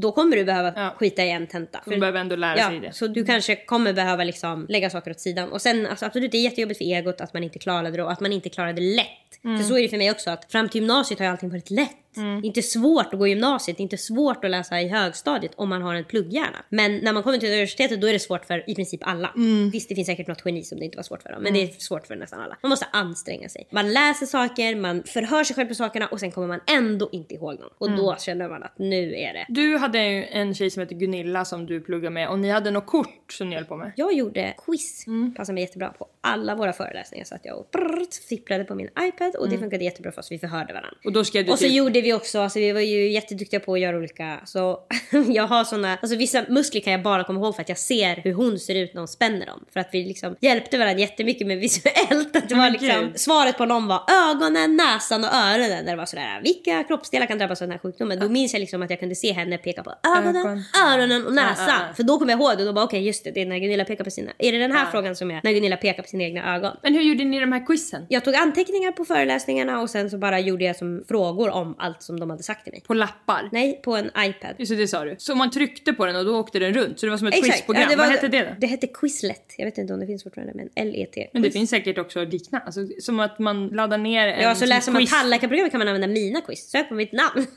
då kommer du behöva Ja. skita i en tenta. Hon behöver ändå lära ja, sig det. Så du kanske kommer behöva liksom lägga saker åt sidan. Och sen alltså, absolut, det är jättejobbigt för egot att man inte klarade det och att man inte klarade det lätt. Mm. För så är det för mig också, att fram till gymnasiet har ju allting varit lätt. Det är inte svårt att gå i gymnasiet, det är inte svårt att läsa i högstadiet om man har en plugghjärna. Men när man kommer till universitetet då är det svårt för i princip alla. Mm. Visst det finns säkert något geni som det inte var svårt för dem, men det är svårt för nästan alla. Man måste anstränga sig. Man läser saker, man förhör sig själv på sakerna och sen kommer man ändå inte ihåg dem. Och då känner man att nu är det. Du hade ju en tjej som heter Gunilla som du pluggar med och ni hade något kort som ni höll på med. Jag gjorde quiz, passade mig jättebra på alla våra föreläsningar så att jag och brrrt, fipplade på min iPad och det funkade jättebra för oss, vi förhörde varandra. Och då skrev du Och så typ- gjorde vi också, alltså vi var ju jätteduktiga på att göra olika, så jag har såna, alltså vissa muskler kan jag bara komma ihåg för att jag ser hur hon ser ut när hon spänner dem. För att vi liksom hjälpte varandra jättemycket med visuellt. Att det var liksom, svaret på någon var ögonen, näsan och öronen. Där det var sådär, vilka kroppsdelar kan drabbas av den här sjukdomen? Då minns jag liksom att jag kunde se henne peka på ögonen, Ögon. öronen och näsan. För då kommer jag ihåg det och då bara okej just det, det är när Gunilla pekar på sina, är det den här frågan som är när Gunilla pekar på sina egna ögon? Men hur gjorde ni de här quizen? Jag tog anteckningar på föreläsningarna och sen så bara gjorde jag som frågor om allt som de hade sagt till mig. På lappar? Nej, på en iPad. Just det, det sa du. Så man tryckte på den och då åkte den runt. Så det var som ett quizprogram. Ja, det var- Vad hette det då? Det hette Quizlet. Jag vet inte om det finns fortfarande men LET. Men det finns säkert också liknande. Alltså, som att man laddar ner en Ja, så läser man tandläkarprogrammet kan man använda mina quiz. Sök på mitt namn.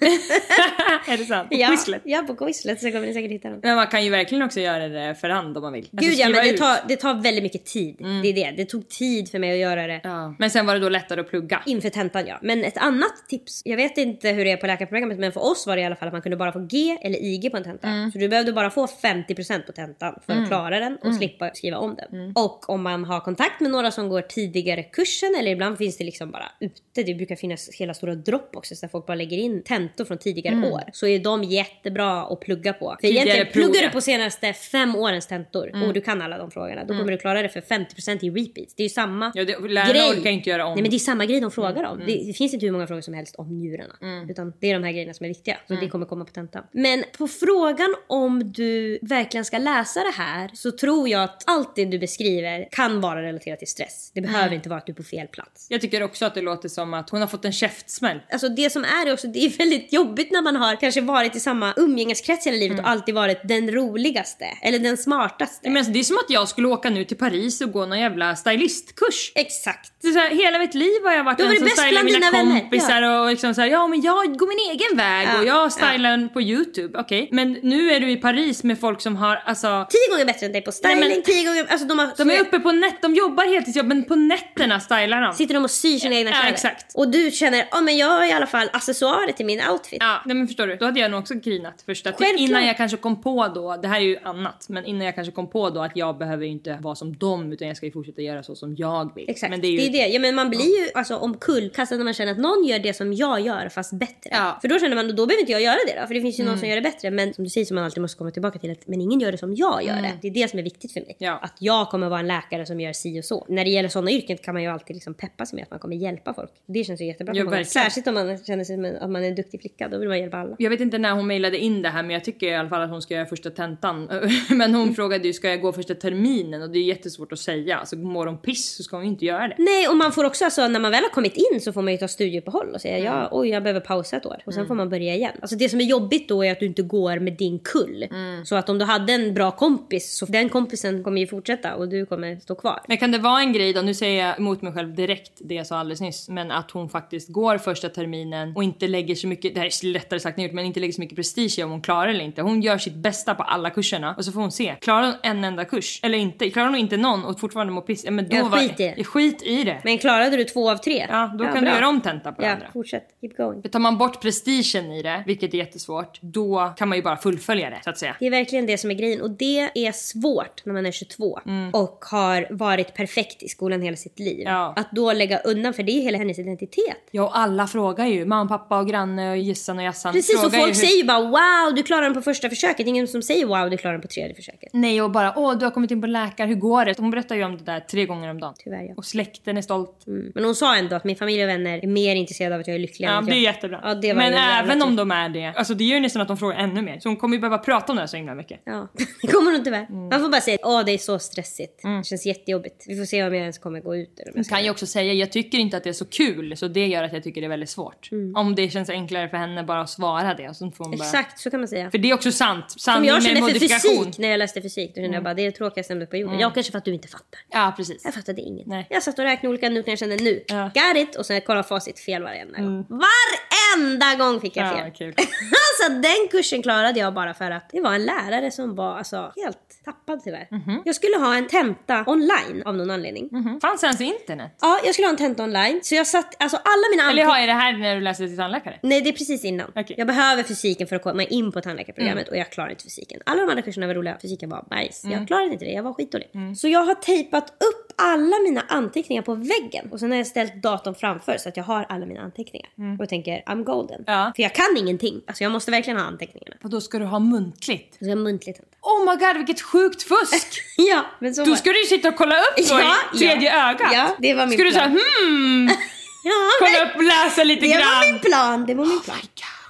är det sant? På ja, Quizlet? ja, på Quizlet så kommer ni säkert hitta dem. Men man kan ju verkligen också göra det för hand om man vill. Alltså Gud ja, men det tar, det tar väldigt mycket tid. Det är det. Det tog tid för mig att göra det. Ja. Men sen var det då lättare att plugga. Inför tentan ja. Men ett annat tips. Jag vet inte hur det är på läkarprogrammet men för oss var det i alla fall att man kunde bara få G eller IG på en tenta. Så du behövde bara få 50% på tentan för att klara den och slippa skriva om den. Och om man har kontakt med några som går tidigare kursen eller ibland finns det liksom bara ute. Det brukar finnas hela stora dropboxes där folk bara lägger in tentor från tidigare år. Så är de jättebra att plugga på. För Tidigare egentligen pluggar du på senaste fem årens tentor och du kan alla de frågorna. Då kommer du klara det för 50% i repeats. Det är ju samma Ja, det, grej. orkar inte göra om. Nej men det är samma grej de frågar om. Det, det finns inte hur många frågor som helst om njurarna. Utan det är de här grejerna som är viktiga. Så det kommer komma på tentan. Men på frågan om du verkligen ska läsa det här så tror jag att allt det du beskriver kan vara relaterat till stress. Det behöver inte vara att du är på fel plats. Jag tycker också att det låter som att hon har fått en käftsmäll. Alltså det som är också, det är väldigt jobbigt när man har kanske varit i samma umgängeskrets hela livet och alltid varit den roligaste. Eller den smartaste. Men alltså, det är som att jag skulle åka nu till Paris och gå någon jävla stylistkurs. Exakt. Så här, hela mitt liv har jag varit har den som stylar mina kompisar och liksom så här, ja men jag går min egen väg Ja, och jag stylar på youtube. Okej, men nu är du i Paris med folk som har alltså Tio gånger bättre än dig på styling, Nej, men- tio gånger... Alltså de, har, de är uppe på nät, de jobbar heltidsjobb men på nätterna stylar de. Sitter de och syr sina egna Ja, kläder. exakt. Och du känner, ja men jag har i alla fall accessoarer till min outfit. Ja, nej men förstår du? Då hade jag nog också grinat första Självklart. innan jag kanske kom på då, det här är ju annat, men innan jag kanske kom på då att jag behöver inte vara som dem utan jag ska ju fortsätta göra så som jag vill. Exakt, Men det är ju det. Ja, men man blir ju alltså, omkullkastad när man känner att någon gör det som jag gör fast bättre. Ja. För då känner man, då behöver inte jag göra det då. För det finns ju Mm. någon som gör det bättre. Men som du säger som man alltid måste komma tillbaka till. Att, men ingen gör det som jag gör det. Det är det som är viktigt för mig. Mm. Ja. Att jag kommer vara en läkare som gör si och så. När det gäller sådana yrken kan man ju alltid liksom peppa sig med att man kommer hjälpa folk. Det känns ju jättebra. Verkligen. Särskilt om man känner sig som att man är en duktig flicka. Då vill man hjälpa alla. Jag vet inte när hon mejlade in det här men jag tycker i alla fall att hon ska göra första tentan. Men hon frågade ju ska jag gå första terminen och det är jättesvårt att säga. Alltså mår hon piss så ska hon ju inte göra det. Nej, och man får också alltså, när man väl har kommit in så får man ju ta studieuppehåll och säga Mm. ja, oj, jag behöver pausa ett år och sen får man börja igen. Alltså det som är jobbigt då är att du inte går med din kull. Mm. Så att om du hade en bra kompis så den kompisen kommer ju fortsätta och du kommer stå kvar. Men kan det vara en grej då, nu säger jag emot mig själv direkt det jag sa alldeles nyss, men att hon faktiskt går första terminen och inte lägger så mycket, det här är lättare sagt än gjort, men inte lägger så mycket prestige i om hon klarar eller inte. Hon gör sitt bästa på alla kurserna och så får hon se. Klarar hon en enda kurs eller inte? Klarar hon inte någon och fortfarande mår piss, ja, men då Ja, var, skit i det. Ja, Skit i det. Men klarade du två av tre? Ja, då kan bra. du göra om tenta på det Ja, andra. fortsätt. Keep going. Tar man bort prestigen i det, vilket är jättesvårt, då kan man ju bara fullfölja det så att säga. Det är verkligen det som är grejen och det är svårt när man är 22 och har varit perfekt i skolan hela sitt liv. Mm. Ja. Att då lägga undan för det är hela hennes identitet. Ja, och alla frågar ju. Mamma, pappa och granne och Gissan och Jassan Precis, och folk hur- säger ju bara wow, du klarar den på första försöket. Ingen som säger wow, du klarar den på tredje försöket. Nej och bara åh du har kommit in på läkare, hur går det? Hon berättar ju om det där tre gånger om dagen. Tyvärr ja. Och släkten är stolt. Mm. Men hon sa ändå att min familj och vänner är mer intresserade av att jag är lycklig än Ja att det är jag... jättebra. Ja, det var Men jävla även om de är det, alltså det gör ju nästan att de frågar ännu mer. Så hon kommer ju behöva prata om det här så himla mycket. Ja, det kommer hon tyvärr. Mm. Man får bara säga åh det är så stressigt. Det känns jättejobbigt. Vi får se om jag ens kommer gå ut. Jag Hon kan ju också säga jag tycker inte att det är så kul så det gör att jag tycker det är väldigt svårt. Om det känns enklare för henne bara att svara det. Så får hon bara... Mm. Exakt, så kan man säga. För det är också sant. Som Sanning jag med känner för. Mm. fysik när jag läste fysik. Då kände jag bara det är det tråkigaste ämnet på jorden. Ja kanske för att du inte fattar. Ja precis. Jag fattade inget. Nej. Jag satt och räknade olika noter jag kände nu. Ja. Got it! Och sen kollade facit fel varenda gång. Varenda gång fick jag Ja, fel. kul. alltså den kursen klarade jag bara för att det var en lärare som var alltså helt tappad tyvärr. Mhm. Jag skulle ha en tenta online av någon anledning. Mm. Fanns ens internet? Ja, jag skulle ha en tenta online. Så jag satt, alltså alla mina Eller har är det här när du läste till tandläkare? Nej det är precis innan. Mm. Jag behöver fysiken för att komma in på tandläkarprogrammet och jag klarar inte fysiken. Alla de andra kurserna var roliga, fysiken var. Mm. Jag klarade inte det, jag var skitdålig. Så jag har tejpat upp alla mina anteckningar på väggen och sen har jag ställt datorn framför så att jag har alla mina anteckningar. Och tänker I'm golden. Mm. Ja. För jag kan ingenting. Alltså jag måste verkligen ha anteckningarna. Och då ska du ha muntligt? Så jag har muntligt tenta. Oh my god vilket sjukt fusk! Ja, men så Då var ska du ju sitta och kolla upp då Ja, i tredje ja. ögat. Ja, det var min Ska du säga plan. hmm, Ja, kolla upp, läsa lite Det var grann. min plan, det var min plan.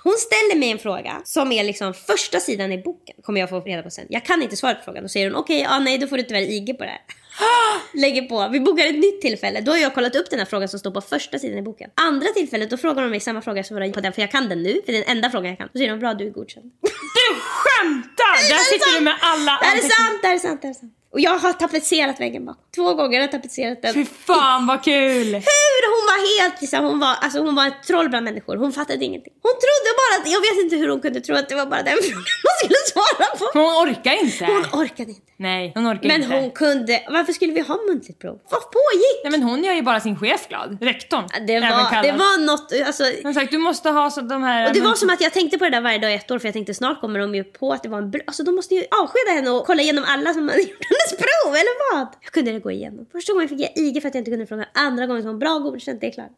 Hon ställer mig en fråga som är liksom första sidan i boken. Kommer jag få reda på sen. Jag kan inte svara på frågan. Då säger hon okej, ja nej då får du tyvärr IG på det här. Lägger på. Vi bokar ett nytt tillfälle. Då har jag kollat upp den här frågan som står på första sidan i boken. Andra tillfället då frågar de mig samma fråga som var på den för jag kan den nu. För det är den enda frågan jag kan. Då säger de bra du är godkänd. Du skämtar! Där är sitter sant. du med alla Det här är sant, det här är sant, det här är sant. Och jag har tapetserat väggen bakom. Två gånger har jag tapetserat den. Fy fan vad kul! Hur? Hon var helt liksom, hon var, alltså hon var ett troll bland människor. Hon fattade ingenting. Hon trodde bara att, jag vet inte hur hon kunde tro att det var bara den frågan hon skulle svara på. Hon orkar inte. Hon orkade inte. Nej, hon orkar Men inte. hon kunde, varför skulle vi ha muntligt prov? Vad pågick? Nej men hon gör ju bara sin chef glad. Rektorn. Det var, det var något, alltså. Hon sagt du måste ha så de här... Och det var som att jag tänkte på det där varje dag i ett år för jag tänkte snart kommer de ju på att det var en alltså de måste ju avskeda henne och kolla igenom alla som hade gjort hennes prov eller vad? Jag kunde det gå igenom. Första gången fick jag IG för att jag inte kunde fråga, andra gången hon bra godkänt, det är klart.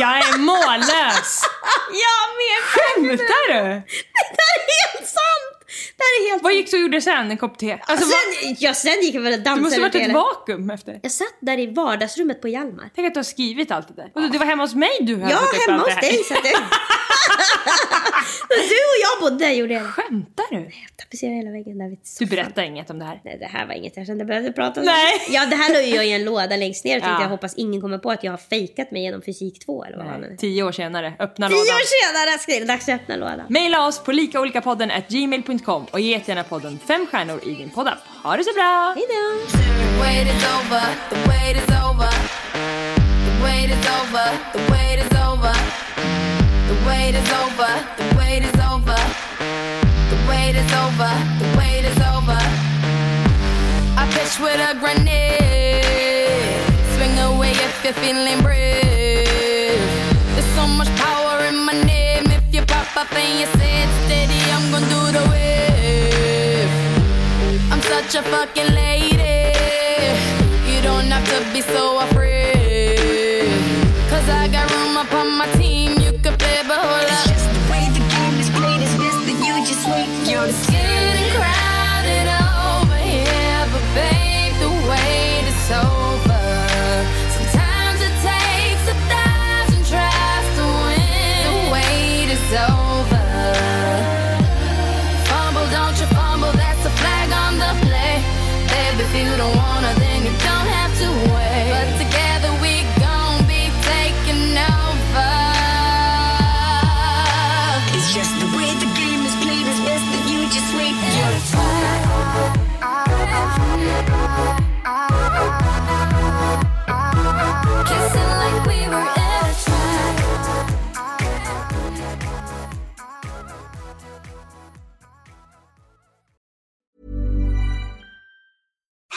Jag är mållös! Jag med! Skämtar du? Det här är helt sant! Det här är helt Vad gick du och gjorde sen? En kopp te? Alltså, sen, ja, sen gick jag väl och det dansade måste varit ett vakuum efter. Jag satt där i vardagsrummet på Hjalmar. Tänk att du har skrivit allt det där. Och det var hemma hos mig du har Ja, upp hemma det hos dig. Så det... du och jag bodde gjorde jag det. Skämtar du? Jag tapetserade hela väggen där vid Du soffan. berättar inget om det här. Nej, det här var inget jag kände jag behövde prata om. Nej. Ja, det här la jag i en låda längst ner och tänkte Ja. jag hoppas ingen kommer på att jag har fejkat mig genom fysik 2 eller vad det? Tio år senare, öppna Tio lådan. år senare det dags att öppna lådan. Maila oss på likaolikapodden at gmail.com och ge gärna podden fem stjärnor i din poddapp. Ha det så bra! Hejdå! Up and you say it steady, I'm gonna do the wave. I'm such a fucking lady. You don't have to be so afraid. Cause I got room